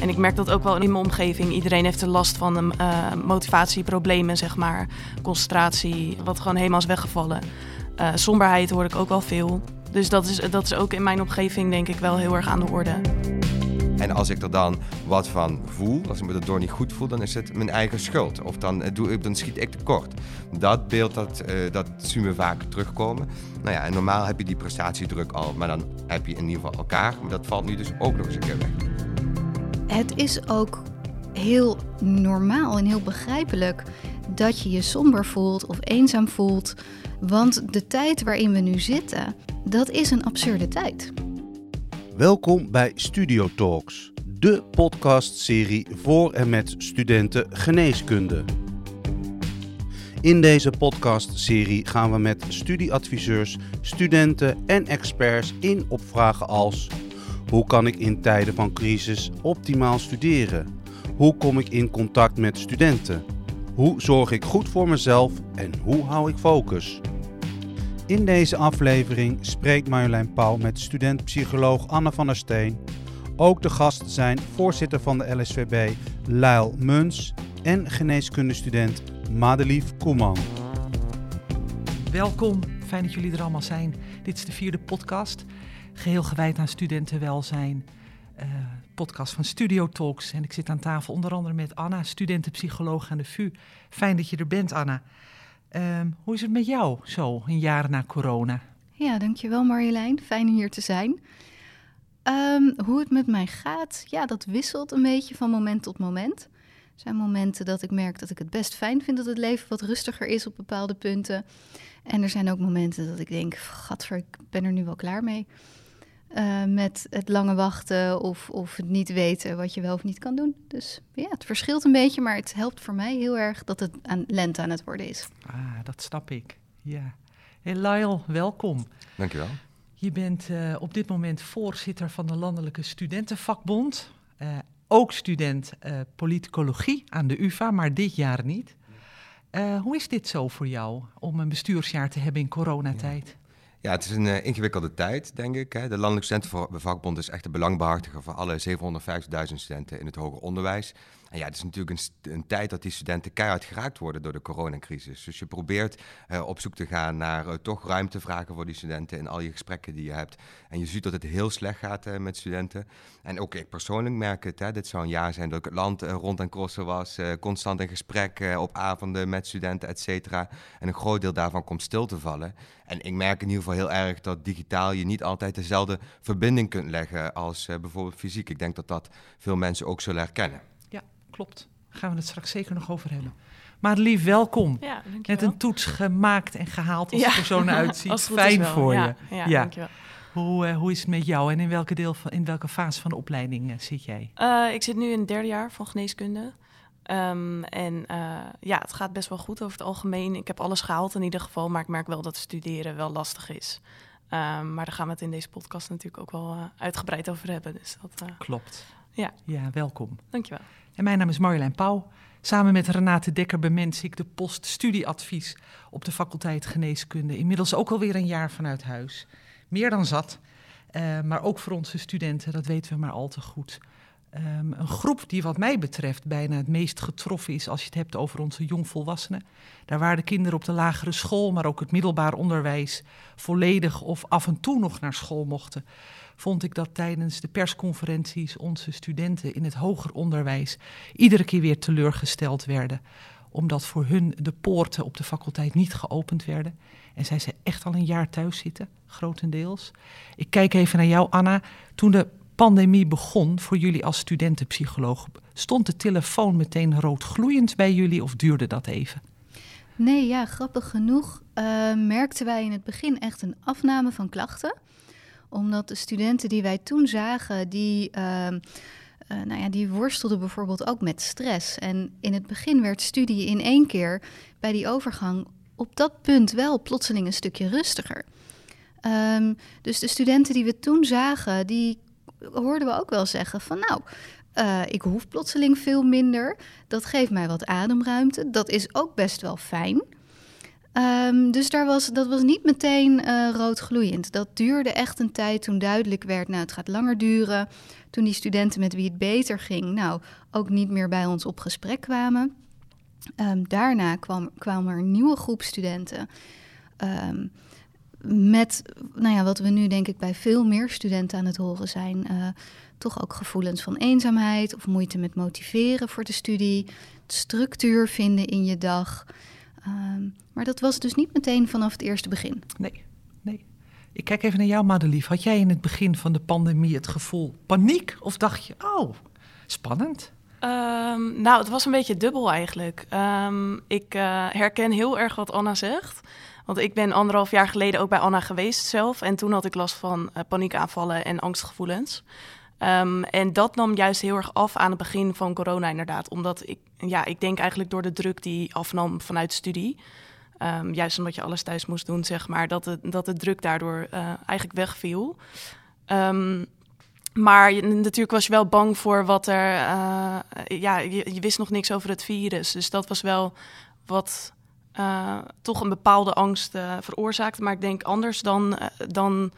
En ik merk dat ook wel in mijn omgeving. Iedereen heeft er last van uh, motivatieproblemen, zeg maar. Concentratie, wat gewoon helemaal is weggevallen. Uh, somberheid hoor ik ook wel veel. Dus dat is, dat is ook in mijn omgeving denk ik wel heel erg aan de orde. En als ik er dan wat van voel, als ik me erdoor niet goed voel, dan is het mijn eigen schuld. Of dan, eh, dan schiet ik tekort. Dat beeld, dat, dat zien we vaak terugkomen. Nou ja, en normaal heb je die prestatiedruk al, maar dan heb je in ieder geval elkaar. Maar dat valt nu dus ook nog eens een keer weg. Het is ook heel normaal en heel begrijpelijk dat je je somber voelt of eenzaam voelt. Want de tijd waarin we nu zitten, dat is een absurde tijd. Welkom bij Studio Talks, de podcastserie voor en met studenten geneeskunde. In deze podcastserie gaan we met studieadviseurs, studenten en experts in op vragen als: hoe kan ik in tijden van crisis optimaal studeren? Hoe kom ik in contact met studenten? Hoe zorg ik goed voor mezelf en hoe hou ik focus? In deze aflevering spreekt Marjolein Pauw met student-psycholoog Anne van der Steen. Ook de gasten zijn voorzitter van de LSVB Lyle Muns en geneeskundestudent Madelief Koeman. Welkom, fijn dat jullie er allemaal zijn. Dit is de vierde podcast, geheel gewijd aan studentenwelzijn. Uh, podcast van Studio Talks. En ik zit aan tafel onder andere met Anna, studentenpsycholoog aan de VU. Fijn dat je er bent, Anna. Um, hoe is het met jou zo, een jaar na corona? Ja, dankjewel Marjolein. Fijn hier te zijn. Um, hoe het met mij gaat, ja, dat wisselt een beetje van moment tot moment. Er zijn momenten dat ik merk dat ik het best fijn vind dat het leven wat rustiger is op bepaalde punten. En er zijn ook momenten dat ik denk, gadver, ik ben er nu wel klaar mee. Uh, met het lange wachten of, of het niet weten wat je wel of niet kan doen. Dus ja, het verschilt een beetje, maar het helpt voor mij heel erg dat het aan lente aan het worden is. Ah, dat snap ik. Ja. Hey Lyle, welkom. Dankjewel. Je bent uh, op dit moment voorzitter van de Landelijke Studentenvakbond. Uh, ook student politicologie aan de UvA, maar dit jaar niet. hoe is dit zo voor jou om een bestuursjaar te hebben in coronatijd? Ja. Ja, het is een uh, ingewikkelde tijd, denk ik. Hè. De Landelijke Studentenvakbond is echt de belangbehartiger voor alle 750.000 studenten in het hoger onderwijs. En ja, het is natuurlijk een, een, tijd dat die studenten keihard geraakt worden door de coronacrisis. Dus je probeert uh, op zoek te gaan naar uh, toch ruimtevragen voor die studenten in al je gesprekken die je hebt. En je ziet dat het heel slecht gaat uh, met studenten. En ook ik persoonlijk merk het. Hè, dit zou een jaar zijn dat ik het land rond en crossen was. constant in gesprek op avonden met studenten, et cetera. En een groot deel daarvan komt stil te vallen. En ik merk in ieder geval heel erg dat digitaal je niet altijd dezelfde verbinding kunt leggen als bijvoorbeeld fysiek. Ik denk dat dat veel mensen ook zullen herkennen klopt. Daar gaan we het straks zeker nog over hebben. Maar lief, welkom. Ja, Net een toets gemaakt en gehaald als ja. er zo naar uitziet. Fijn voor je. Ja, ja. Dankjewel. Hoe, uh, hoe is het met jou en in welke, deel van, in welke fase van de opleiding uh, zit jij? Uh, ik zit nu in het derde jaar van geneeskunde. Um, en ja, het gaat best wel goed over het algemeen. Ik heb alles gehaald in ieder geval, maar ik merk wel dat studeren wel lastig is. Um, maar daar gaan we het in deze podcast natuurlijk ook wel uitgebreid over hebben. Dus dat, Klopt. Ja. ja, welkom. Dankjewel. En mijn naam is Marjolein Pauw. Samen met Renate Dekker bemens ik de post studieadvies op de faculteit Geneeskunde. Inmiddels ook alweer een jaar vanuit huis. Meer dan zat, uh, maar ook voor onze studenten, dat weten we maar al te goed. Um, een groep die wat mij betreft bijna het meest getroffen is als je het hebt over onze jongvolwassenen. Daar waar de kinderen op de lagere school, maar ook het middelbaar onderwijs volledig of af en toe nog naar school mochten vond ik dat tijdens de persconferenties onze studenten in het hoger onderwijs iedere keer weer teleurgesteld werden. Omdat voor hun de poorten op de faculteit niet geopend werden. En zij ze echt al een jaar thuis zitten, grotendeels. Ik kijk even naar jou, Anna. Toen de pandemie begon voor jullie als studentenpsycholoog, stond de telefoon meteen roodgloeiend bij jullie of duurde dat even? Nee, ja, grappig genoeg uh, merkten wij in het begin echt een afname van klachten omdat de studenten die wij toen zagen, die, uh, uh, nou ja, die worstelden bijvoorbeeld ook met stress. En in het begin werd studie in één keer bij die overgang op dat punt wel plotseling een stukje rustiger. Um, dus de studenten die we toen zagen, die hoorden we ook wel zeggen van nou, uh, ik hoef plotseling veel minder. Dat geeft mij wat ademruimte. Dat is ook best wel fijn. Ehm, dus daar was, dat was niet meteen uh, rood gloeiend. Dat duurde echt een tijd toen duidelijk werd, nou het gaat langer duren. Toen die studenten met wie het beter ging, nou ook niet meer bij ons op gesprek kwamen. Um, daarna kwam, er een nieuwe groep studenten. Um, met, nou ja, wat we nu denk ik bij veel meer studenten aan het horen zijn, uh, toch ook gevoelens van eenzaamheid of moeite met motiveren voor de studie, structuur vinden in je dag. Um, maar dat was dus niet meteen vanaf het eerste begin. Nee, nee. Ik kijk even naar jou, Madelief. Had jij in het begin van de pandemie het gevoel paniek? Of dacht je, oh, spannend? Um, nou, het was een beetje dubbel eigenlijk. Um, ik uh, herken heel erg wat Anna zegt. Want ik ben anderhalf jaar geleden ook bij Anna geweest zelf. En toen had ik last van uh, paniekaanvallen en angstgevoelens. Um, en dat nam juist heel erg af aan het begin van corona inderdaad. Omdat ik, ja, ik denk eigenlijk door de druk die afnam vanuit studie. Um, juist omdat je alles thuis moest doen, zeg maar. Dat, het, dat de druk daardoor uh, eigenlijk wegviel. Um, maar natuurlijk was je wel bang voor wat er... Uh, ja, je, wist nog niks over het virus. Dus dat was wel wat uh, toch een bepaalde angst veroorzaakte. Maar ik denk anders dan... dan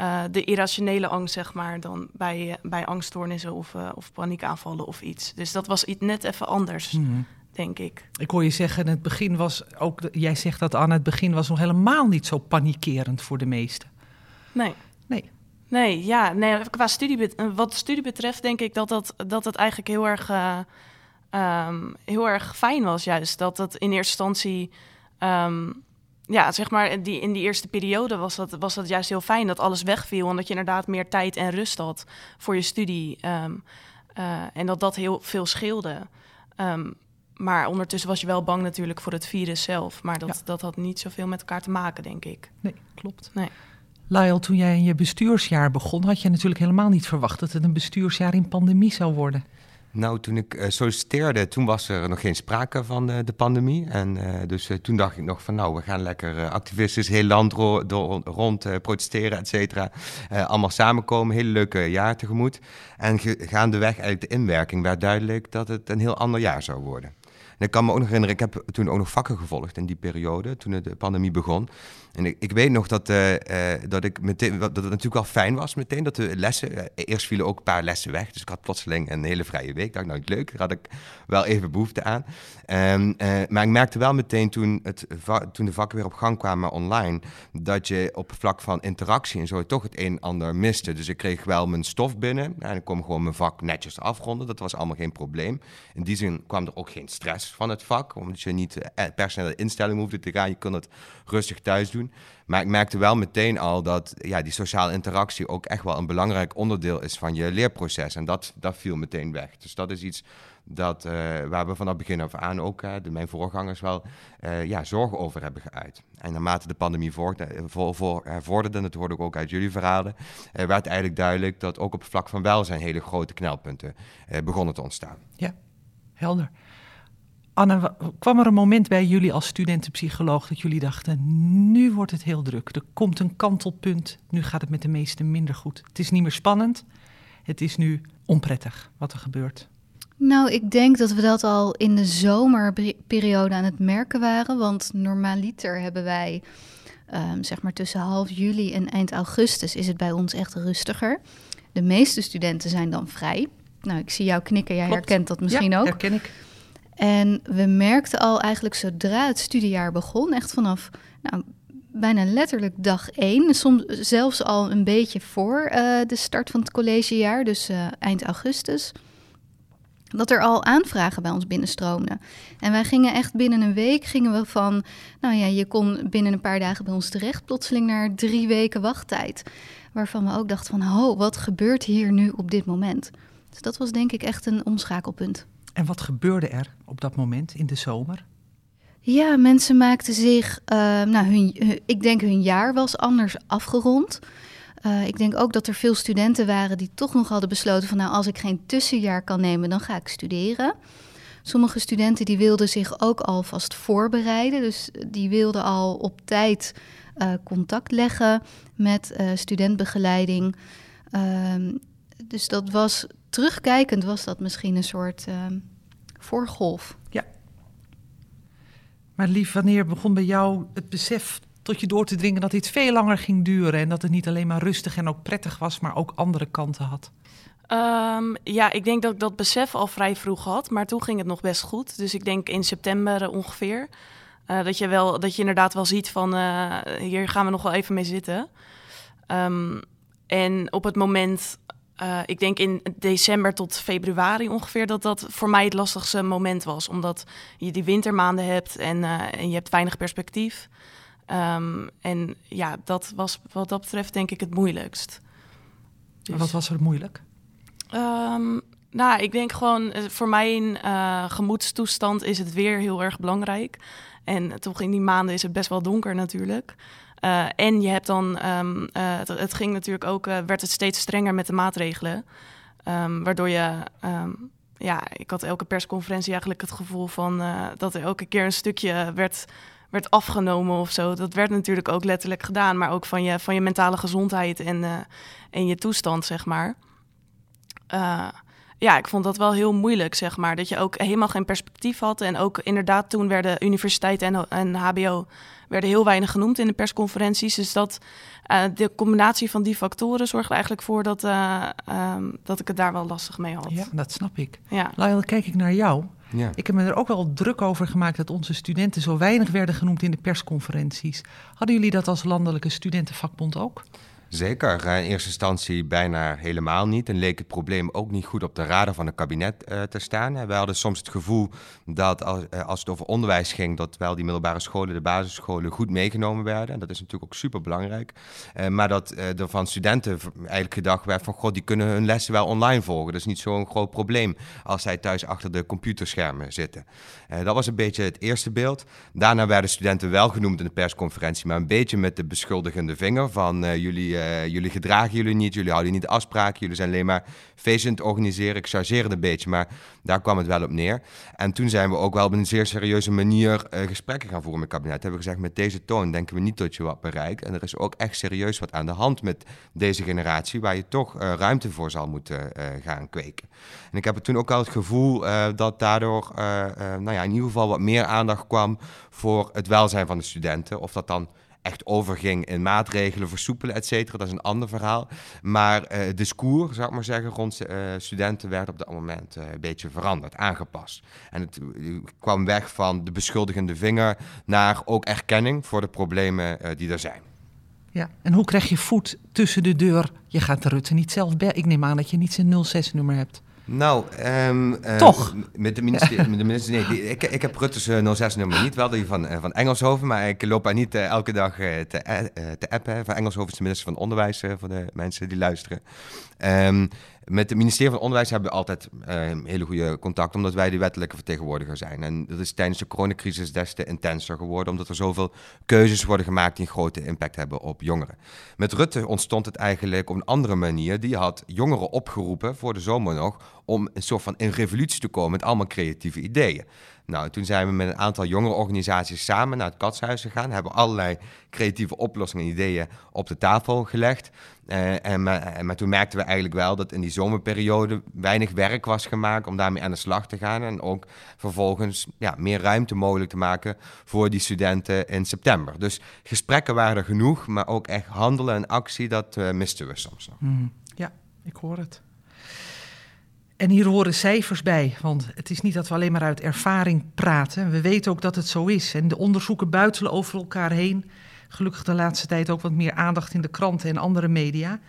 uh, de irrationele angst, zeg maar, dan bij, bij angststoornissen of, of paniekaanvallen of iets. Dus dat was iets net even anders, mm. denk ik. Ik hoor je zeggen, het begin was ook, jij zegt dat aan het begin was nog helemaal niet zo panikerend voor de meesten. Nee. Nee. Nee, ja, nee, qua studie, wat studie betreft denk ik dat, dat, dat het eigenlijk heel erg, um, heel erg fijn was juist. Dat het in eerste instantie... Um, ja, zeg maar, die, in die eerste periode was dat, was dat juist heel fijn dat alles wegviel. En dat je inderdaad meer tijd en rust had voor je studie. Um, uh, en dat dat heel veel scheelde. Um, maar ondertussen was je wel bang natuurlijk voor het virus zelf. Maar dat, ja. dat had niet zoveel met elkaar te maken, denk ik. Nee, klopt. Nee. Lyle, toen jij in je bestuursjaar begon, had je natuurlijk helemaal niet verwacht dat het een bestuursjaar in pandemie zou worden. Nou, toen ik uh, solliciteerde, toen was er nog geen sprake van uh, de pandemie. En uh, dus toen dacht ik nog van, nou, we gaan lekker activistisch heel land rond protesteren, et cetera. allemaal samenkomen, hele leuke jaar tegemoet. En gaandeweg eigenlijk de inwerking werd duidelijk dat het een heel ander jaar zou worden. En ik kan me ook nog herinneren, ik heb toen ook nog vakken gevolgd in die periode, toen de pandemie begon. En ik, weet nog dat, uh, uh, dat, ik meteen, dat het natuurlijk wel fijn was meteen, dat de lessen, uh, eerst vielen ook een paar lessen weg. Dus ik had plotseling een hele vrije week. Ik dacht, nou leuk, daar had ik wel even behoefte aan. Um, maar ik merkte wel meteen toen, het, toen de vakken weer op gang kwamen online, dat je op vlak van interactie en zo toch het een en ander miste. Dus ik kreeg wel mijn stof binnen en ik kon gewoon mijn vak netjes afronden. Dat was allemaal geen probleem. In die zin kwam er ook geen stress van het vak, omdat je niet per se instelling hoefde te gaan. Je kon het rustig thuis Maar ik merkte wel meteen al dat ja, die sociale interactie ook echt wel een belangrijk onderdeel is van je leerproces. En dat, dat viel meteen weg. Dus dat is iets dat, uh, waar we vanaf begin af aan ook, de, mijn voorgangers wel, uh, ja, zorgen over hebben geuit. En naarmate de pandemie vorderde en dat hoorde ik ook uit jullie verhalen, werd eigenlijk duidelijk dat ook op het vlak van welzijn hele grote knelpunten begonnen te ontstaan. Ja, helder. Kwam er een moment bij jullie als studentenpsycholoog dat jullie dachten: nu wordt het heel druk. Er komt een kantelpunt. Nu gaat het met de meesten minder goed. Het is niet meer spannend. Het is nu onprettig wat er gebeurt. Nou, ik denk dat we dat al in de zomerperiode aan het merken waren. Want normaliter hebben wij, um, zeg maar tussen half juli en eind augustus, is het bij ons echt rustiger. De meeste studenten zijn dan vrij. Nou, ik zie jou knikken. Jij Klopt. herkent dat misschien ja, ook. herken ik. En we merkten al eigenlijk zodra het studiejaar begon, echt vanaf nou, bijna letterlijk dag één, soms zelfs al een beetje voor uh, de start van het collegejaar, dus uh, eind augustus, dat er al aanvragen bij ons binnenstroomden. En wij gingen echt binnen een week, gingen we van, nou ja, je kon binnen een paar dagen bij ons terecht, plotseling naar drie weken wachttijd. Waarvan we ook dachten van, ho, wat gebeurt hier nu op dit moment? Dus dat was denk ik echt een omschakelpunt. En wat gebeurde er op dat moment in de zomer? Ja, mensen maakten zich, uh, nou, hun, ik denk hun jaar was anders afgerond. Uh, ik denk ook dat er veel studenten waren die toch nog hadden besloten van, nou, als ik geen tussenjaar kan nemen, dan ga ik studeren. Sommige studenten die wilden zich ook alvast voorbereiden, dus die wilden al op tijd uh, contact leggen met studentbegeleiding. Ehm, dus dat was terugkijkend was dat misschien een soort uh, voorgolf. Ja. Maar lief, wanneer begon bij jou het besef tot je door te dringen dat dit veel langer ging duren en dat het niet alleen maar rustig en ook prettig was, maar ook andere kanten had? Ehm, ja, ik denk dat ik dat besef al vrij vroeg had, maar toen ging het nog best goed. Dus ik denk in september eh, ongeveer. Uh, dat, je wel, dat je inderdaad wel ziet van uh, hier gaan we nog wel even mee zitten. Um, en op het moment, ik denk in december tot februari ongeveer, dat dat voor mij het lastigste moment was. Omdat je die wintermaanden hebt en, en je hebt weinig perspectief. Um, en ja, dat was wat dat betreft denk ik het moeilijkst. Dus... Wat was er moeilijk? Um, nou, ik denk gewoon voor mijn uh, gemoedstoestand is het weer heel erg belangrijk. En toch in die maanden is het best wel donker natuurlijk. Uh, en je hebt dan, um, uh, het, het, ging natuurlijk ook, werd het steeds strenger met de maatregelen. Um, waardoor je, um, ja, ik had elke persconferentie eigenlijk het gevoel van dat er elke keer een stukje werd werd afgenomen of zo. Dat werd natuurlijk ook letterlijk gedaan, maar ook van je, van je mentale gezondheid en, en je toestand, zeg maar. Ja, ik vond dat wel heel moeilijk, zeg maar. Dat je ook helemaal geen perspectief had. En ook inderdaad, toen werden universiteiten en, en HBO werden heel weinig genoemd in de persconferenties. Dus dat uh, de combinatie van die factoren zorgde eigenlijk voor dat, uh, um, dat ik het daar wel lastig mee had. Ja, dat snap ik. Ja. Lyle, kijk ik naar jou. Ja. Ik heb me er ook wel druk over gemaakt dat onze studenten zo weinig werden genoemd in de persconferenties. Hadden jullie dat als landelijke studentenvakbond ook? Zeker. In eerste instantie bijna helemaal niet. En leek het probleem ook niet goed op de radar van het kabinet uh, te staan. We hadden soms het gevoel dat als, als, het over onderwijs ging, dat wel die middelbare scholen, de basisscholen, goed meegenomen werden. En dat is natuurlijk ook super belangrijk. Maar dat er van studenten eigenlijk gedacht werd van god, die kunnen hun lessen wel online volgen. Dat is niet zo'n groot probleem als zij thuis achter de computerschermen zitten. dat was een beetje het eerste beeld. Daarna werden studenten wel genoemd in de persconferentie, maar een beetje met de beschuldigende vinger van jullie uh, jullie gedragen jullie niet, jullie houden niet afspraken, jullie zijn alleen maar feesten te organiseren. Ik chargeer het een beetje, maar daar kwam het wel op neer. En toen zijn we ook wel op een zeer serieuze manier uh, gesprekken gaan voeren met het kabinet. Hebben we gezegd, met deze toon denken we niet dat je wat bereikt. En er is ook echt serieus wat aan de hand met deze generatie, waar je toch uh, ruimte voor zal moeten gaan kweken. En ik heb toen ook al het gevoel dat daardoor nou ja, in ieder geval wat meer aandacht kwam voor het welzijn van de studenten. Of dat dan echt overging in maatregelen versoepelen, et cetera. Dat is een ander verhaal. Maar uh, het discours, zou ik maar zeggen, rond uh, studenten werd op dat moment uh, een beetje veranderd, aangepast. En het kwam weg van de beschuldigende vinger naar ook erkenning voor de problemen die er zijn. Ja, en hoe krijg je voet tussen de deur? Je gaat de Rutte niet zelf bellen. Ik neem aan dat je niet zijn 06-nummer hebt. Nou, um, uh, Toch? Met de minister, met de minister nee, ik, ik heb Rutte's uh, 06-nummer niet, wel die van, uh, van Engelshoven, maar ik loop haar niet elke dag te, te appen. Van Engelshoven is de minister van Onderwijs, voor de mensen die luisteren. Um, met het ministerie van Onderwijs hebben we altijd uh, hele goede contact, omdat wij de wettelijke vertegenwoordiger zijn. En dat is tijdens de coronacrisis des te intenser geworden, omdat er zoveel keuzes worden gemaakt die een grote impact hebben op jongeren. Met Rutte ontstond het eigenlijk op een andere manier. Die had jongeren opgeroepen voor de zomer nog om een soort van in revolutie te komen met allemaal creatieve ideeën. Nou, toen zijn we met een aantal jongere organisaties samen naar het Katshuis gegaan. Hebben allerlei creatieve oplossingen en ideeën op de tafel gelegd. Uh, en, maar, maar, toen merkten we eigenlijk wel dat in die zomerperiode weinig werk was gemaakt om daarmee aan de slag te gaan. En ook vervolgens ja, meer ruimte mogelijk te maken voor die studenten in september. Dus gesprekken waren er genoeg, maar ook echt handelen en actie, dat uh, misten we soms nog. Mm, ja, ik hoor het. En hier horen cijfers bij, want het is niet dat we alleen maar uit ervaring praten. We weten ook dat het zo is. En de onderzoeken buitelen over elkaar heen. Gelukkig de laatste tijd ook wat meer aandacht in de kranten en andere media.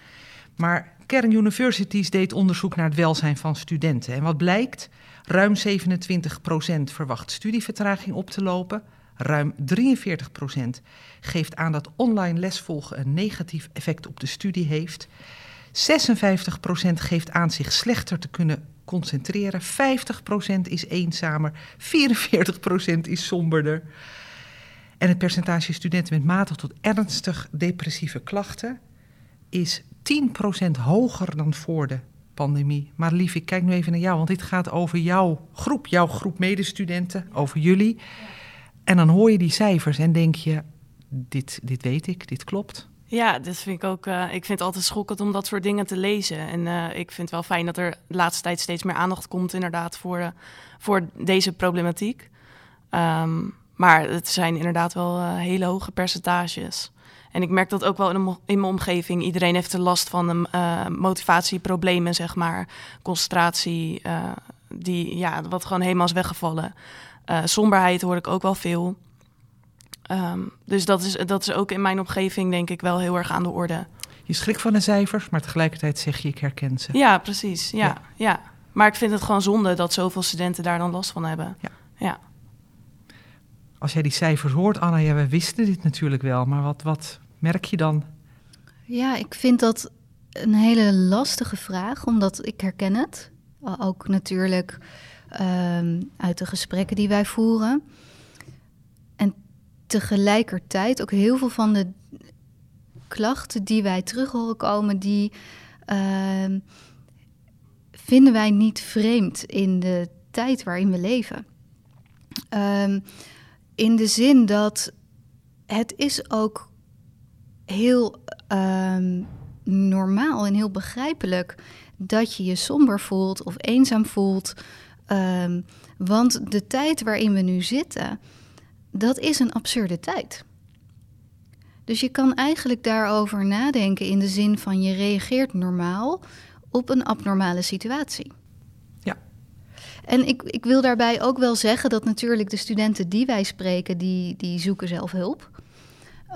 Maar Kern Universities deed onderzoek naar het welzijn van studenten. En wat blijkt? Ruim 27% verwacht studievertraging op te lopen. Ruim 43% geeft aan dat online lesvolgen een negatief effect op de studie heeft. 56% geeft aan zich slechter te kunnen concentreren. 50% is eenzamer. 44% is somberder. En het percentage studenten met matig tot ernstig depressieve klachten is 10% hoger dan voor de pandemie. Maar lief, ik kijk nu even naar jou, want dit gaat over jouw groep, jouw groep medestudenten, over jullie. En dan hoor je die cijfers en denk je, dit, dit weet ik, dit klopt. Ja, dat vind ik ook. Uh, ik vind het altijd schokkend om dat soort dingen te lezen. En uh, ik vind het wel fijn dat er de laatste tijd steeds meer aandacht komt, inderdaad, voor, uh, voor deze problematiek. Um, Maar het zijn inderdaad wel hele hoge percentages. En ik merk dat ook wel in, mijn omgeving. Iedereen heeft er last van uh, motivatieproblemen, zeg maar. Concentratie, die, ja, wat gewoon helemaal is weggevallen. somberheid hoor ik ook wel veel. Um, dus dat is, dat is ook in mijn omgeving denk ik wel heel erg aan de orde. Je schrikt van de cijfers, maar tegelijkertijd zeg je ik herken ze. Ja, precies. Ja, ja. ja. Maar ik vind het gewoon zonde dat zoveel studenten daar dan last van hebben. Ja. ja. Als jij die cijfers hoort, Anna, ja, we wisten dit natuurlijk wel, maar wat, wat merk je dan? Ja, ik vind dat een hele lastige vraag, omdat ik herken het. Ook natuurlijk um, uit de gesprekken die wij voeren. Tegelijkertijd ook heel veel van de klachten die wij terug horen komen, die uh, vinden wij niet vreemd in de tijd waarin we leven. Um, in de zin dat het is ook heel um, normaal en heel begrijpelijk dat je je somber voelt of eenzaam voelt. Want de tijd waarin we nu zitten, dat is een absurde tijd. Dus je kan eigenlijk daarover nadenken in de zin van je reageert normaal op een abnormale situatie. Ja. En ik, ik wil daarbij ook wel zeggen dat natuurlijk de studenten die wij spreken, die, die zoeken zelf hulp.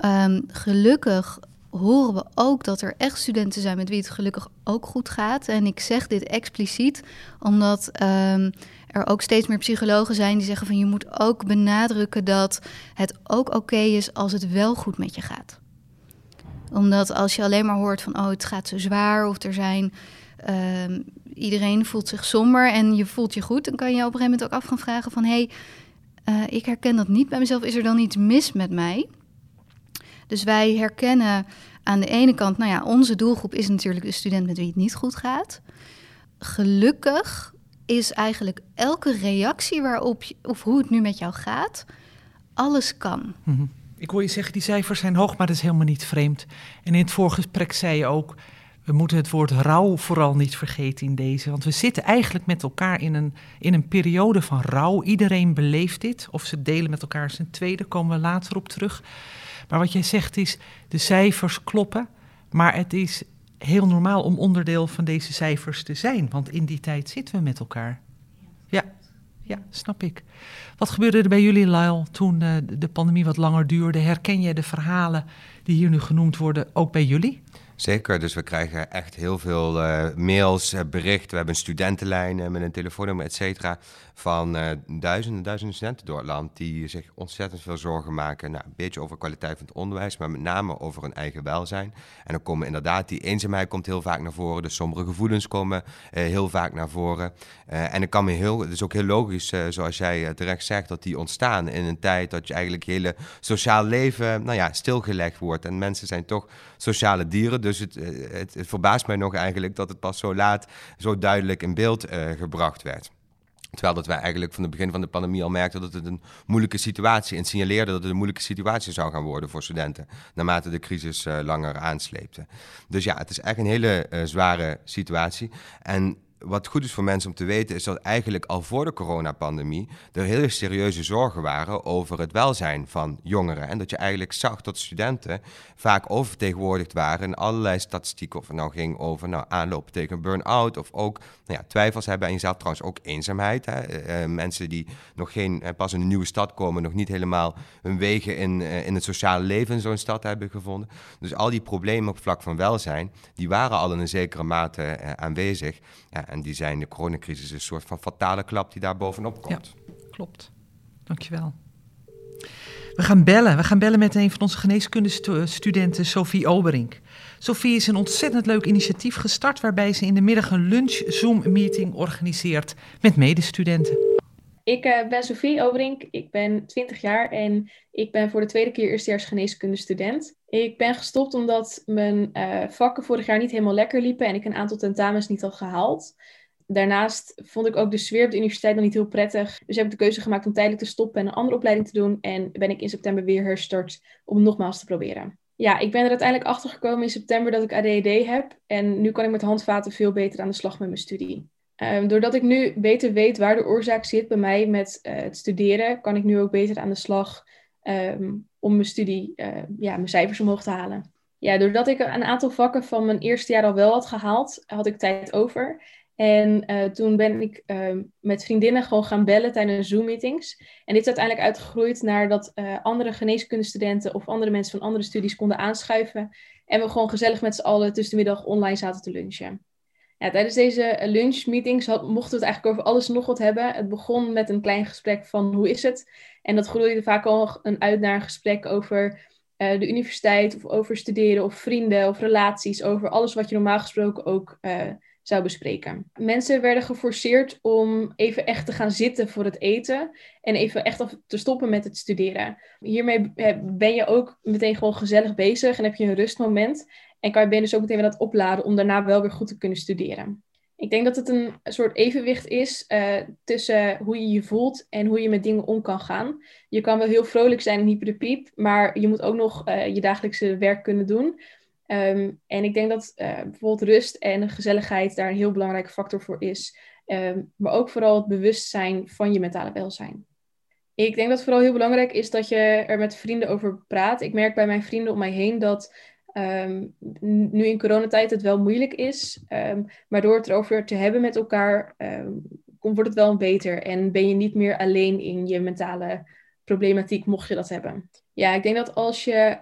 Um, gelukkig horen we ook dat er echt studenten zijn met wie het gelukkig ook goed gaat. En ik zeg dit expliciet omdat um, er ook steeds meer psychologen zijn die zeggen van je moet ook benadrukken dat het ook oké is als het wel goed met je gaat. Omdat als je alleen maar hoort van oh het gaat zo zwaar of er zijn um, iedereen voelt zich somber en je voelt je goed, dan kan je op een gegeven moment ook af gaan vragen van hey, uh, ik herken dat niet bij mezelf, is er dan iets mis met mij? Dus wij herkennen aan de ene kant, nou ja, onze doelgroep is natuurlijk de student met wie het niet goed gaat. Gelukkig is eigenlijk elke reactie waarop of hoe het nu met jou gaat, alles kan. -hmm. Ik hoor je zeggen, die cijfers zijn hoog, maar dat is helemaal niet vreemd. En in het vorige gesprek zei je ook, we moeten het woord rouw vooral niet vergeten in deze. Want we zitten eigenlijk met elkaar in een, in een periode van rouw. Iedereen beleeft dit. Of ze delen met elkaar zijn tweede, komen we later op terug. Maar wat jij zegt is, de cijfers kloppen. Maar het is heel normaal om onderdeel van deze cijfers te zijn. Want in die tijd zitten we met elkaar. Ja, ja snap ik. Wat gebeurde er bij jullie, Lyle, toen uh, de pandemie wat langer duurde? Herken jij de verhalen die hier nu genoemd worden ook bij jullie? Zeker, dus we krijgen echt heel veel uh, mails, uh, berichten. We hebben een studentenlijn met een telefoonnummer, et cetera, van duizenden, duizenden studenten door het land die zich ontzettend veel zorgen maken. Nou, een beetje over kwaliteit van het onderwijs, maar met name over hun eigen welzijn. En dan komen inderdaad, die eenzaamheid komt heel vaak naar voren, de sombere gevoelens komen heel vaak naar voren. en het kan me heel, het is ook heel logisch, zoals jij terecht zegt, dat die ontstaan in een tijd dat je eigenlijk hele sociaal leven, nou ja, stilgelegd wordt. En mensen zijn toch sociale dieren. Dus het, eh, het, het, verbaast mij nog eigenlijk dat het pas zo laat zo duidelijk in beeld uh, gebracht werd. Terwijl dat wij eigenlijk van het begin van de pandemie al merkten dat het een moeilijke situatie en signaleerden dat het een moeilijke situatie zou gaan worden voor studenten, naarmate de crisis uh, langer aansleepte. Dus ja, het is echt een hele uh, zware situatie. En wat goed is voor mensen om te weten, is dat eigenlijk al voor de coronapandemie er hele serieuze zorgen waren over het welzijn van jongeren. En dat je eigenlijk zag dat studenten vaak oververtegenwoordigd waren in allerlei statistieken. Of het nou ging over nou, aanlopen tegen burn-out of ook nou ja, twijfels hebben aan jezelf. Trouwens ook eenzaamheid. Hè. Uh, mensen die nog geen, uh, pas in een nieuwe stad komen, nog niet helemaal hun wegen in, in het sociale leven in zo'n stad hebben gevonden. Dus al die problemen op vlak van welzijn, die waren al in een zekere mate aanwezig. Ja, en die zijn de coronacrisis een soort van fatale klap die daar bovenop komt. Ja, klopt. Dankjewel. We gaan bellen. We gaan bellen met een van onze geneeskundestudenten, Sophie Oberink. Sophie is een ontzettend leuk initiatief gestart waarbij ze in de middag een lunch Zoom-meeting organiseert met medestudenten. Ik uh, ben Sophie Oberink, ik ben 20 jaar en ik ben voor de tweede keer eerstejaars geneeskundestudent. Ik ben gestopt omdat mijn uh, vakken vorig jaar niet helemaal lekker liepen en ik een aantal tentamens niet had gehaald. Daarnaast vond ik ook de sfeer op de universiteit nog niet heel prettig. Dus heb ik de keuze gemaakt om tijdelijk te stoppen en een andere opleiding te doen. En ben ik in september weer herstart om nogmaals te proberen. Ja, ik ben er uiteindelijk achter gekomen in september dat ik ADHD heb. En nu kan ik met handvaten veel beter aan de slag met mijn studie. Ehm, doordat ik nu beter weet waar de oorzaak zit bij mij met eh, het studeren, kan ik nu ook beter aan de slag ehm, om mijn studie, uh, ja, mijn cijfers omhoog te halen. Ja, doordat ik een aantal vakken van mijn eerste jaar al wel had gehaald, had ik tijd over. En uh, toen ben ik met vriendinnen gewoon gaan bellen tijdens Zoom-meetings. En dit is uiteindelijk uitgegroeid naar dat uh, andere geneeskundestudenten of andere mensen van andere studies konden aanschuiven. En we gewoon gezellig met z'n allen tussen de middag online zaten te lunchen. Ja, tijdens deze lunchmeetings had, mochten we het eigenlijk over alles nog wat hebben. Het begon met een klein gesprek van hoe is het? En dat groeide vaak al een uit naar een gesprek over de universiteit of over studeren of vrienden of relaties. Over alles wat je normaal gesproken ook zou bespreken. Mensen werden geforceerd om even echt te gaan zitten voor het eten en even echt te stoppen met het studeren. Hiermee ben je ook meteen gewoon gezellig bezig en heb je een rustmoment en kan je ben dus ook meteen weer dat opladen om daarna wel weer goed te kunnen studeren. Ik denk dat het een soort evenwicht is uh, tussen hoe je je voelt en hoe je met dingen om kan gaan. Je kan wel heel vrolijk zijn en hyper de piep, maar je moet ook nog uh, je dagelijkse werk kunnen doen. Um, en ik denk dat uh, bijvoorbeeld rust en gezelligheid daar een heel belangrijke factor voor is. Um, maar ook vooral het bewustzijn van je mentale welzijn. Ik denk dat vooral heel belangrijk is dat je er met vrienden over praat. Ik merk bij mijn vrienden om mij heen dat um, nu in coronatijd het wel moeilijk is. maar door het erover te hebben met elkaar, wordt het wel beter. En ben je niet meer alleen in je mentale problematiek, mocht je dat hebben. Ja, ik denk dat als je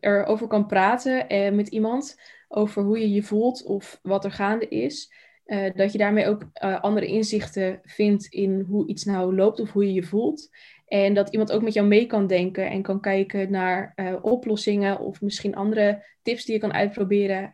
erover kan praten uh, met iemand over hoe je je voelt of wat er gaande is, uh, dat je daarmee ook uh, andere inzichten vindt in hoe iets nou loopt of hoe je je voelt. En dat iemand ook met jou mee kan denken en kan kijken naar oplossingen of misschien andere tips die je kan uitproberen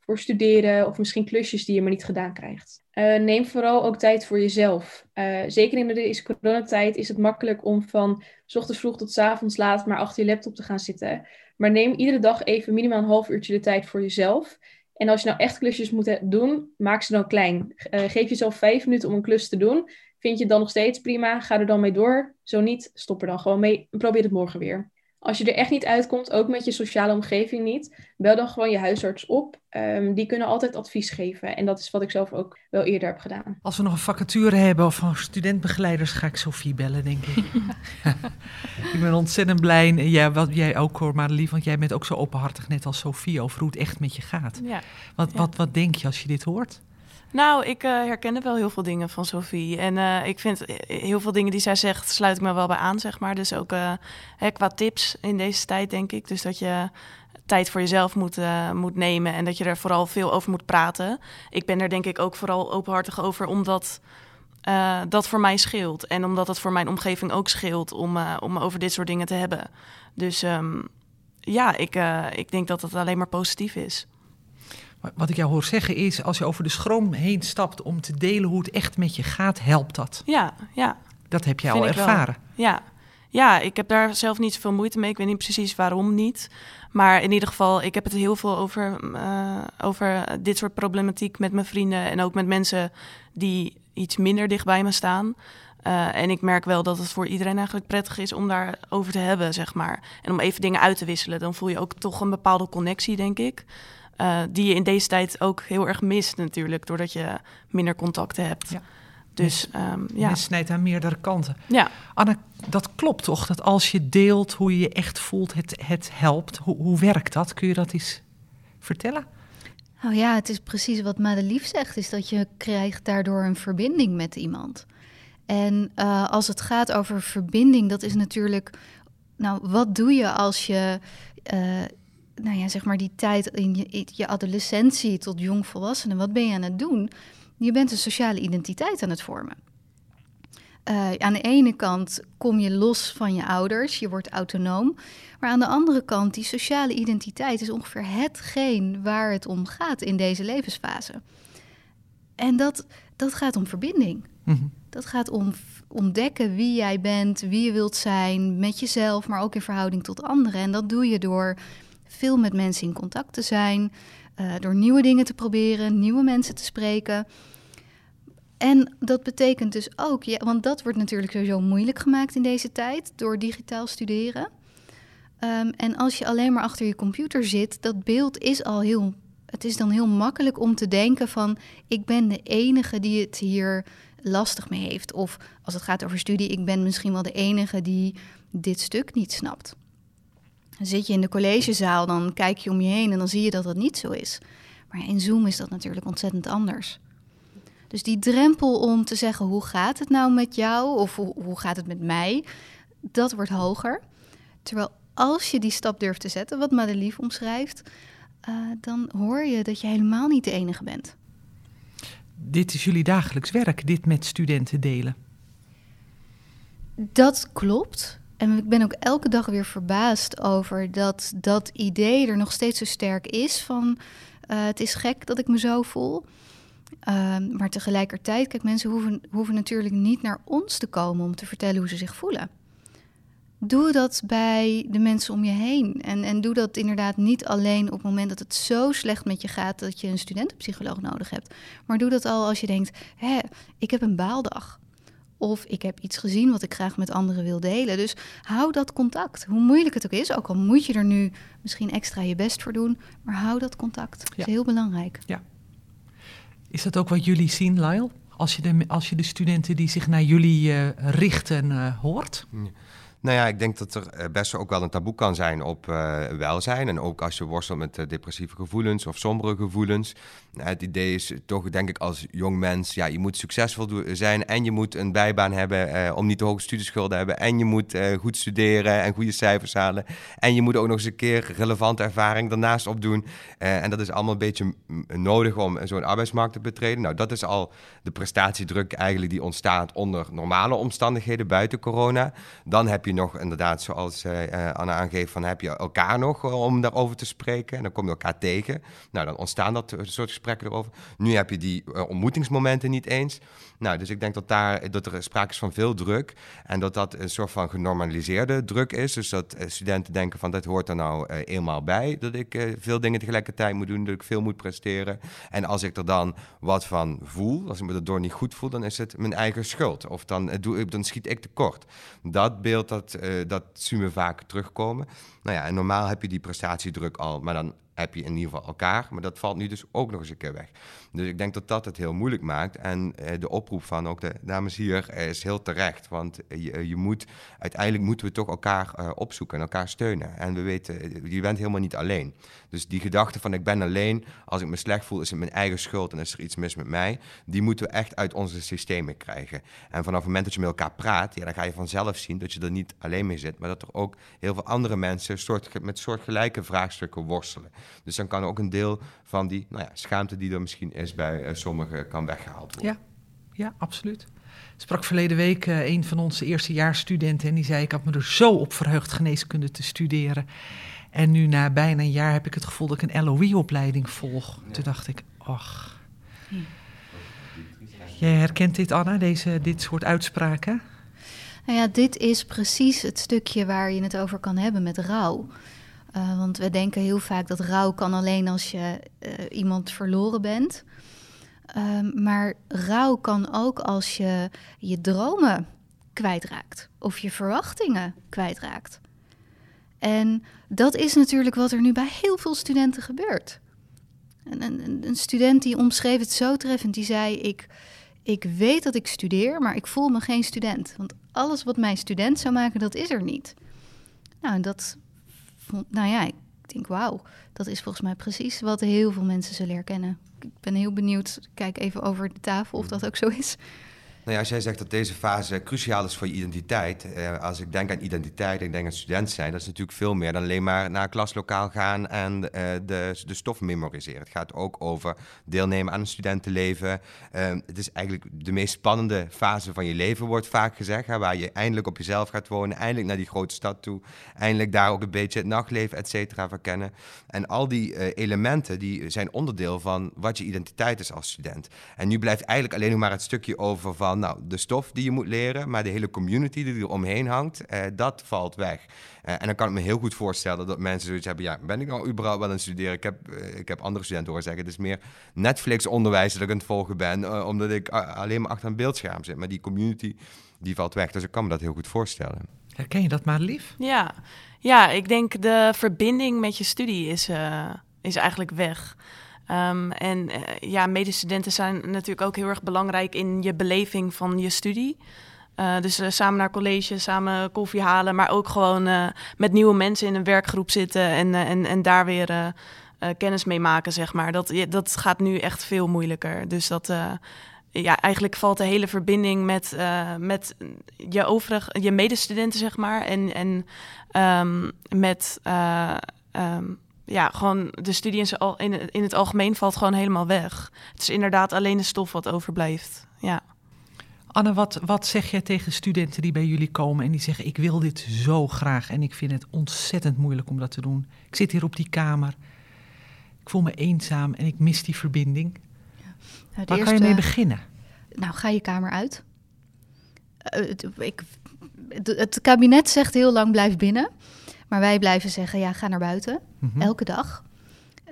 voor studeren of misschien klusjes die je maar niet gedaan krijgt. neem vooral ook tijd voor jezelf. zeker in deze coronatijd is het makkelijk om van s ochtends vroeg tot s avonds laat maar achter je laptop te gaan zitten. Maar neem iedere dag even minimaal een half uurtje de tijd voor jezelf. En als je nou echt klusjes moet doen, maak ze dan klein. Geef jezelf vijf minuten om een klus te doen. Vind je het dan nog steeds prima? Ga er dan mee door. Zo niet, stop er dan gewoon mee en probeer het morgen weer. Als je er echt niet uitkomt, ook met je sociale omgeving niet, bel dan gewoon je huisarts op. Um, die kunnen altijd advies geven. En dat is wat ik zelf ook wel eerder heb gedaan. Als we nog een vacature hebben of van studentbegeleiders, ga ik Sophie bellen, denk ik. ik ben ontzettend blij. En jij, wat jij ook hoor, Madelief, want jij bent ook zo openhartig, net als Sophie, over hoe het echt met je gaat. Ja. Wat, ja. wat, wat denk je als je dit hoort? Nou, ik uh, herkende wel heel veel dingen van Sophie. En uh, ik vind heel veel dingen die zij zegt, sluit ik me wel bij aan, zeg maar. Dus ook uh, hè, qua tips in deze tijd, denk ik. Dus dat je tijd voor jezelf moet, moet nemen en dat je er vooral veel over moet praten. Ik ben er denk ik ook vooral openhartig over, omdat dat voor mij scheelt. En omdat het voor mijn omgeving ook scheelt om, om over dit soort dingen te hebben. Dus um, ja, ik, ik denk dat het alleen maar positief is. Wat ik jou hoor zeggen is, als je over de schroom heen stapt om te delen hoe het echt met je gaat, helpt dat. Ja, ja. Dat heb je al ervaren. Ja. ja, ik heb daar zelf niet zoveel moeite mee. Ik weet niet precies waarom niet. Maar in ieder geval, ik heb het heel veel over, uh, over dit soort problematiek met mijn vrienden en ook met mensen die iets minder dicht bij me staan. Uh, en ik merk wel dat het voor iedereen eigenlijk prettig is om daarover te hebben, zeg maar. En om even dingen uit te wisselen. Dan voel je ook toch een bepaalde connectie, denk ik. Uh, die je in deze tijd ook heel erg mist natuurlijk, doordat je minder contacten hebt. Ja. Dus um, ja. Het snijdt aan meerdere kanten. Ja. Anne, dat klopt toch? Dat als je deelt hoe je je echt voelt, het, het helpt. Hoe, hoe werkt dat? Kun je dat eens vertellen? Nou ja, het is precies wat Madelief zegt, is dat je krijgt daardoor een verbinding met iemand. En uh, als het gaat over verbinding, dat is natuurlijk, nou, wat doe je als je uh, nou ja, zeg maar die tijd in je, je adolescentie tot jongvolwassenen, wat ben je aan het doen? Je bent een sociale identiteit aan het vormen. Uh, aan de ene kant kom je los van je ouders, je wordt autonoom. Maar aan de andere kant, die sociale identiteit is ongeveer hetgeen waar het om gaat in deze levensfase. En dat, dat gaat om verbinding. Mm -hmm. Dat gaat om ontdekken wie jij bent, wie je wilt zijn, met jezelf, maar ook in verhouding tot anderen. En dat doe je door veel met mensen in contact te zijn, uh, door nieuwe dingen te proberen, nieuwe mensen te spreken. En dat betekent dus ook, ja, want dat wordt natuurlijk sowieso moeilijk gemaakt in deze tijd door digitaal studeren. Um, en als je alleen maar achter je computer zit, dat beeld is al heel het is dan heel makkelijk om te denken van ik ben de enige die het hier lastig mee heeft. Of als het gaat over studie, ik ben misschien wel de enige die dit stuk niet snapt. Zit je in de collegezaal, dan kijk je om je heen en dan zie je dat dat niet zo is. Maar in Zoom is dat natuurlijk ontzettend anders. Dus die drempel om te zeggen hoe gaat het nou met jou of hoe, hoe gaat het met mij, dat wordt hoger. Terwijl als je die stap durft te zetten, wat Madelief omschrijft, uh, dan hoor je dat je helemaal niet de enige bent. Dit is jullie dagelijks werk, dit met studenten delen. Dat klopt. En ik ben ook elke dag weer verbaasd over dat dat idee er nog steeds zo sterk is van uh, het is gek dat ik me zo voel. Uh, maar tegelijkertijd, kijk, mensen hoeven, hoeven natuurlijk niet naar ons te komen om te vertellen hoe ze zich voelen. Doe dat bij de mensen om je heen. En, en doe dat inderdaad niet alleen op het moment dat het zo slecht met je gaat dat je een studentenpsycholoog nodig hebt. Maar doe dat al als je denkt: hé, ik heb een baaldag. Of ik heb iets gezien wat ik graag met anderen wil delen. Dus hou dat contact. Hoe moeilijk het ook is, ook al moet je er nu misschien extra je best voor doen, maar hou dat contact. Dat is heel belangrijk. Ja. Is dat ook wat jullie zien, Lyle? Als je de, als je de studenten die zich naar jullie uh, richten uh, hoort? Ja. Nou ja, ik denk dat er eh, best ook wel een taboe kan zijn op uh, welzijn. En ook als je worstelt met uh, depressieve gevoelens of sombere gevoelens. Nou, het idee is toch, denk ik, als jong mens, ja, je moet succesvol zijn en je moet een bijbaan hebben om niet te hoge studieschulden te hebben. En je moet goed studeren en goede cijfers halen. En je moet ook nog eens een keer relevante ervaring daarnaast opdoen. en dat is allemaal een beetje nodig om zo'n arbeidsmarkt te betreden. Nou, dat is al de prestatiedruk eigenlijk die ontstaat onder normale omstandigheden buiten corona. Dan heb je nog inderdaad, zoals uh, Anna aangeeft, van heb je elkaar nog eh, om daarover te spreken. En dan kom je elkaar tegen. Nou, dan ontstaan dat soort gesprekken erover. Nu heb je die ontmoetingsmomenten niet eens. Nou, dus ik denk dat, daar, dat er sprake is van veel druk. En dat dat een soort van genormaliseerde druk is. Dus dat studenten denken van, dat hoort er nou eenmaal bij. Dat ik veel dingen tegelijkertijd moet doen, dat ik veel moet presteren. En als ik er dan wat van voel, als ik me daardoor niet goed voel, dan is het mijn eigen schuld. Of dan, doe, dan schiet ik tekort. Dat beeld, dat dat, uh, dat zien we vaak terugkomen. Nou ja, en normaal heb je die prestatiedruk al, maar dan heb je in ieder geval elkaar. Maar dat valt nu dus ook nog eens een keer weg. Dus ik denk dat dat het heel moeilijk maakt. En eh, de oproep van ook de dames hier eh, is heel terecht. Want je, je, moet, uiteindelijk moeten we toch elkaar opzoeken en elkaar steunen. En we weten, je bent helemaal niet alleen. Dus die gedachte van ik ben alleen, als ik me slecht voel, is het mijn eigen schuld en is er iets mis met mij. Die moeten we echt uit onze systemen krijgen. En vanaf het moment dat je met elkaar praat, ja, dan ga je vanzelf zien dat je er niet alleen mee zit. Maar dat er ook heel veel andere mensen soort, met soortgelijke vraagstukken worstelen. Dus dan kan ook een deel van die nou ja, schaamte die er misschien is bij uh, sommigen kan weggehaald worden. Ja, ja absoluut. Sprak verleden week uh, een van onze eerstejaarsstudenten en die zei: Ik had me er zo op verheugd geneeskunde te studeren. En nu na bijna een jaar heb ik het gevoel dat ik een LOE-opleiding volg. Toen dacht ik: Ach. Hm. Jij herkent dit, Anna, deze, dit soort uitspraken? Nou ja, dit is precies het stukje waar je het over kan hebben met rouw. Uh, want we denken heel vaak dat rouw kan alleen als je uh, iemand verloren bent. Uh, maar rouw kan ook als je je dromen kwijtraakt of je verwachtingen kwijtraakt. En dat is natuurlijk wat er nu bij heel veel studenten gebeurt. Een, een, een student die omschreef het zo treffend, die zei: ik, ik weet dat ik studeer, maar ik voel me geen student. Want alles wat mij student zou maken, dat is er niet. Nou, dat nou ja, ik denk, wauw, dat is volgens mij precies wat heel veel mensen zullen herkennen. Ik ben heel benieuwd, kijk even over de tafel of dat ook zo is. Nou ja, als jij zegt dat deze fase cruciaal is voor je identiteit. Eh, als ik denk aan identiteit, ik denk aan student zijn, dat is natuurlijk veel meer dan alleen maar naar een klaslokaal gaan en eh, de, de stof memoriseren. Het gaat ook over deelnemen aan een studentenleven. Uh, het is eigenlijk de meest spannende fase van je leven, wordt vaak gezegd. Waar je eindelijk op jezelf gaat wonen, eindelijk naar die grote stad toe. Eindelijk daar ook een beetje het nachtleven, et cetera, verkennen. En al die uh, elementen die zijn onderdeel van wat je identiteit is als student. En nu blijft eigenlijk alleen nog maar het stukje over van nou, de stof die je moet leren, maar de hele community die er omheen hangt, eh, dat valt weg. Uh, en dan kan ik me heel goed voorstellen dat mensen zoiets hebben, ja, ben ik nou überhaupt wel aan het studeren? Ik heb, uh, ik heb andere studenten horen zeggen, het is meer Netflix-onderwijs dat ik aan het volgen ben, omdat ik alleen maar achter een beeldscherm zit. Maar die community, die valt weg. Dus ik kan me dat heel goed voorstellen. Herken je dat maar lief? Ja, ja ik denk de verbinding met je studie is, is eigenlijk weg. Ehm, en uh, ja, medestudenten zijn natuurlijk ook heel erg belangrijk in je beleving van je studie. Uh, dus uh, samen naar college, samen koffie halen, maar ook gewoon met nieuwe mensen in een werkgroep zitten en, en, en daar weer kennis mee maken, zeg maar. Dat, dat gaat nu echt veel moeilijker. Dus dat, ja, eigenlijk valt de hele verbinding met, met je overige, je medestudenten, zeg maar, en, en um, met um, ja, gewoon de studie in, in, in het algemeen valt gewoon helemaal weg. Het is inderdaad alleen de stof wat overblijft. Ja. Anne, wat, wat zeg jij tegen studenten die bij jullie komen en die zeggen: Ik wil dit zo graag en ik vind het ontzettend moeilijk om dat te doen? Ik zit hier op die kamer, ik voel me eenzaam en ik mis die verbinding. Ja. Nou, Waar kan je mee beginnen? Nou, ga je kamer uit. Uh, het, ik, het kabinet zegt heel lang: blijf binnen. Maar wij blijven zeggen, ja, ga naar buiten. Mhm. Elke dag.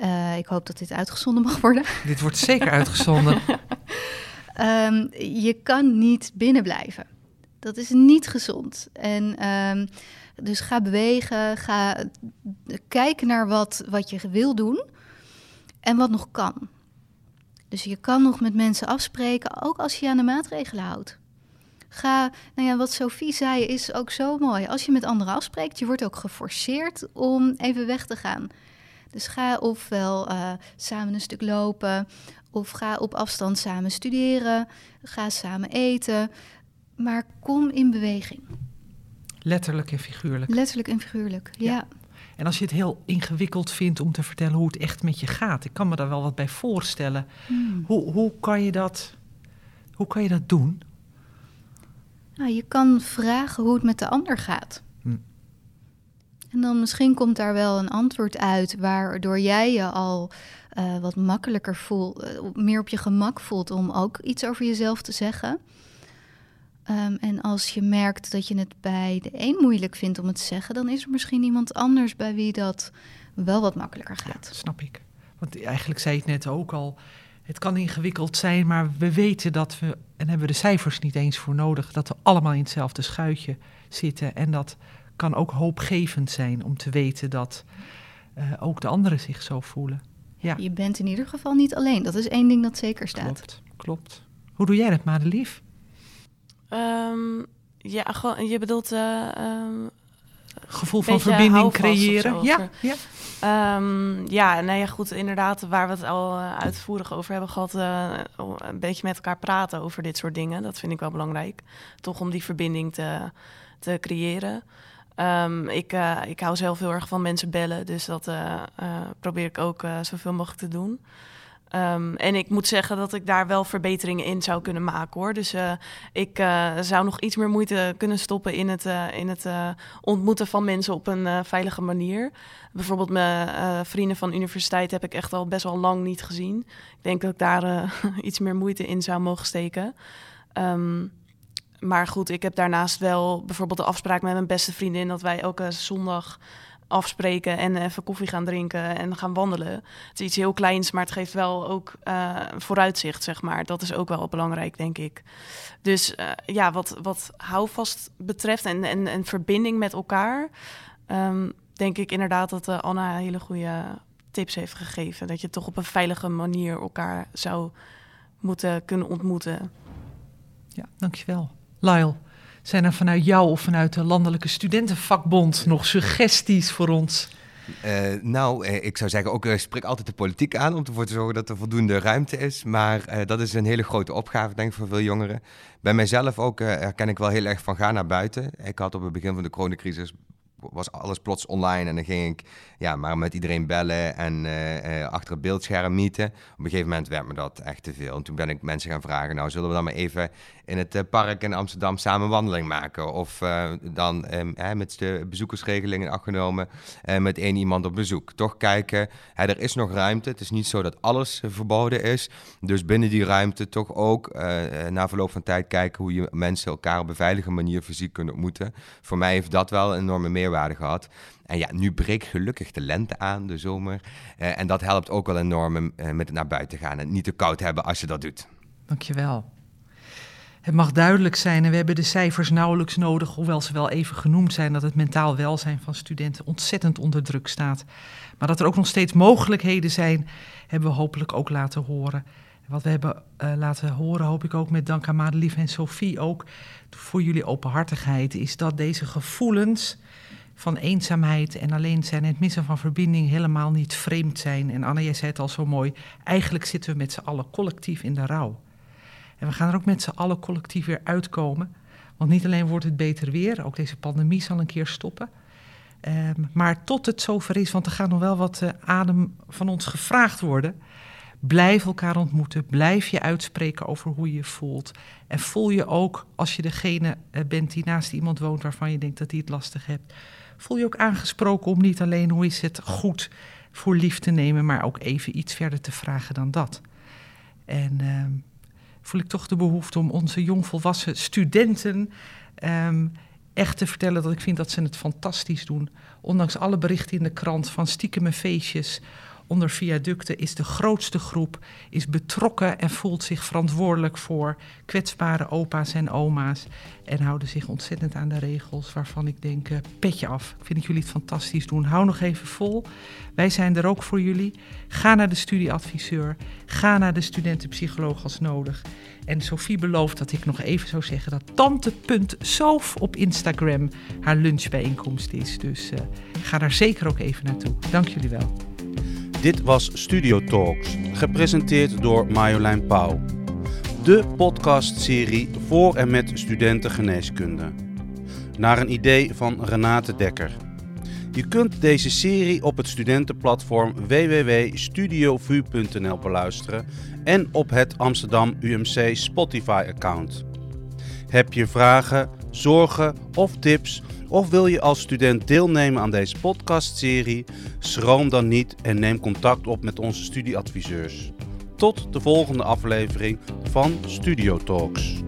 Uh, ik hoop dat dit uitgezonden mag worden. Dit wordt zeker uitgezonden. um, je kan niet binnen blijven. Dat is niet gezond. En um, dus ga bewegen, ga kijken naar wat, wat je wil doen en wat nog kan. Dus je kan nog met mensen afspreken, ook als je je aan de maatregelen houdt. Ga, nou ja, wat Sophie zei is ook zo mooi. Als je met anderen afspreekt, je wordt ook geforceerd om even weg te gaan. Dus ga ofwel uh, samen een stuk lopen, of ga op afstand samen studeren, ga samen eten, maar kom in beweging. Letterlijk en figuurlijk. Letterlijk en figuurlijk, ja. En als je het heel ingewikkeld vindt om te vertellen hoe het echt met je gaat, ik kan me daar wel wat bij voorstellen. Hmm. Hoe, hoe, kan je dat, hoe kan je dat doen? Nou, je kan vragen hoe het met de ander gaat. Hm. En dan misschien komt daar wel een antwoord uit waardoor jij je al uh, wat makkelijker voelt, uh, meer op je gemak voelt om ook iets over jezelf te zeggen. Um, en als je merkt dat je het bij de een moeilijk vindt om het te zeggen, dan is er misschien iemand anders bij wie dat wel wat makkelijker gaat. Ja, snap ik. Want eigenlijk zei je het net ook al het kan ingewikkeld zijn, maar we weten dat we, en hebben we de cijfers niet eens voor nodig, dat we allemaal in hetzelfde schuitje zitten. En dat kan ook hoopgevend zijn om te weten dat uh, ook de anderen zich zo voelen. Ja. Je bent in ieder geval niet alleen. Dat is één ding dat zeker staat. Klopt, klopt. Hoe doe jij dat, Madelief? Um, ja, gewoon, je bedoelt... Uh, um, Gevoel van verbinding creëren. Ja, ja. Um, ja, nou ja, goed, inderdaad, waar we het al uh, uitvoerig over hebben gehad, uh, een beetje met elkaar praten over dit soort dingen. Dat vind ik wel belangrijk. Toch om die verbinding te, te creëren. Um, ik, uh, ik hou zelf heel erg van mensen bellen, dus dat probeer ik ook zoveel mogelijk te doen. Um, en ik moet zeggen dat ik daar wel verbeteringen in zou kunnen maken hoor. Dus uh, ik uh, zou nog iets meer moeite kunnen stoppen in het, uh, in het ontmoeten van mensen op een veilige manier. Bijvoorbeeld mijn vrienden van universiteit heb ik echt al best wel lang niet gezien. Ik denk dat ik daar iets meer moeite in zou mogen steken. Um, maar goed, ik heb daarnaast wel bijvoorbeeld de afspraak met mijn beste vriendin dat wij elke zondag afspreken en even koffie gaan drinken en gaan wandelen. Het is iets heel kleins, maar het geeft wel ook uh, vooruitzicht, zeg maar. Dat is ook wel belangrijk, denk ik. Dus uh, ja, wat, wat houvast betreft en, en, en verbinding met elkaar, um, denk ik inderdaad dat uh, Anna hele goede tips heeft gegeven. Dat je toch op een veilige manier elkaar zou moeten kunnen ontmoeten. Ja, dankjewel. Lyle. Zijn er vanuit jou of vanuit de Landelijke Studentenvakbond nog suggesties voor ons? Uh, nou, uh, ik zou zeggen, ook uh, spreek altijd de politiek aan om ervoor te zorgen dat er voldoende ruimte is. Maar dat is een hele grote opgave, denk ik, voor veel jongeren. Bij mijzelf ook herken ik wel heel erg van ga naar buiten. Ik had op het begin van de coronacrisis was alles plots online en dan ging ik ja, maar met iedereen bellen en uh, uh, achter het beeldscherm meeten. Op een gegeven moment werd me dat echt te veel. En toen ben ik mensen gaan vragen, nou zullen we dan maar even in het uh, park in Amsterdam samen wandeling maken? Of dan ehm, met de bezoekersregeling afgenomen met één iemand op bezoek. Toch kijken, er is nog ruimte. Het is niet zo dat alles verboden is. Dus binnen die ruimte toch ook na verloop van tijd kijken hoe je mensen elkaar op een veilige manier fysiek kunnen ontmoeten. Voor mij heeft dat wel een enorme meerwaarde gehad. En ja, nu breekt gelukkig de lente aan, de zomer. Uh, en dat helpt ook wel enorm uh, met het naar buiten gaan en niet te koud hebben als je dat doet. Dankjewel. Het mag duidelijk zijn, en we hebben de cijfers nauwelijks nodig, hoewel ze wel even genoemd zijn, dat het mentaal welzijn van studenten ontzettend onder druk staat. Maar dat er ook nog steeds mogelijkheden zijn, hebben we hopelijk ook laten horen. Wat we hebben uh, laten horen, hoop ik ook met dank aan Madelief en Sophie ook, voor jullie openhartigheid, is dat deze gevoelens van eenzaamheid en alleen zijn en het missen van verbinding helemaal niet vreemd zijn. En Anne, jij zei het al zo mooi, eigenlijk zitten we met z'n allen collectief in de rouw. En we gaan er ook met z'n allen collectief weer uitkomen. Want niet alleen wordt het beter weer, ook deze pandemie zal een keer stoppen. Um, maar tot het zover is, want er gaat nog wel wat uh, adem van ons gevraagd worden. Blijf elkaar ontmoeten. Blijf je uitspreken over hoe je je voelt. En voel je ook, als je degene uh, bent die naast iemand woont waarvan je denkt dat hij het lastig hebt, voel je ook aangesproken om niet alleen hoe is het goed voor lief te nemen, maar ook even iets verder te vragen dan dat. En uh, voel ik toch de behoefte om onze jongvolwassen studenten um, echt te vertellen dat ik vind dat ze het fantastisch doen. Ondanks alle berichten in de krant van stiekeme feestjes onder viaducten is de grootste groep, is betrokken en voelt zich verantwoordelijk voor kwetsbare opa's en oma's. En houden zich ontzettend aan de regels waarvan ik denk, uh, petje af. Ik vind dat jullie het fantastisch doen. Hou nog even vol. Wij zijn er ook voor jullie. Ga naar de studieadviseur. Ga naar de studentenpsycholoog als nodig. En Sophie belooft dat ik nog even zou zeggen dat tante.soof op Instagram haar lunchbijeenkomst is. Dus uh, ga daar zeker ook even naartoe. Dank jullie wel. Dit was Studio Talks, gepresenteerd door Marjolein Pauw. De podcastserie voor en met studenten geneeskunde. Naar een idee van Renate Dekker. Je kunt deze serie op het studentenplatform www.studiovu.nl beluisteren en op het Amsterdam UMC Spotify-account. Heb je vragen, zorgen of tips? Of wil je als student deelnemen aan deze podcastserie? Schroom dan niet en neem contact op met onze studieadviseurs. Tot de volgende aflevering van Studio Talks.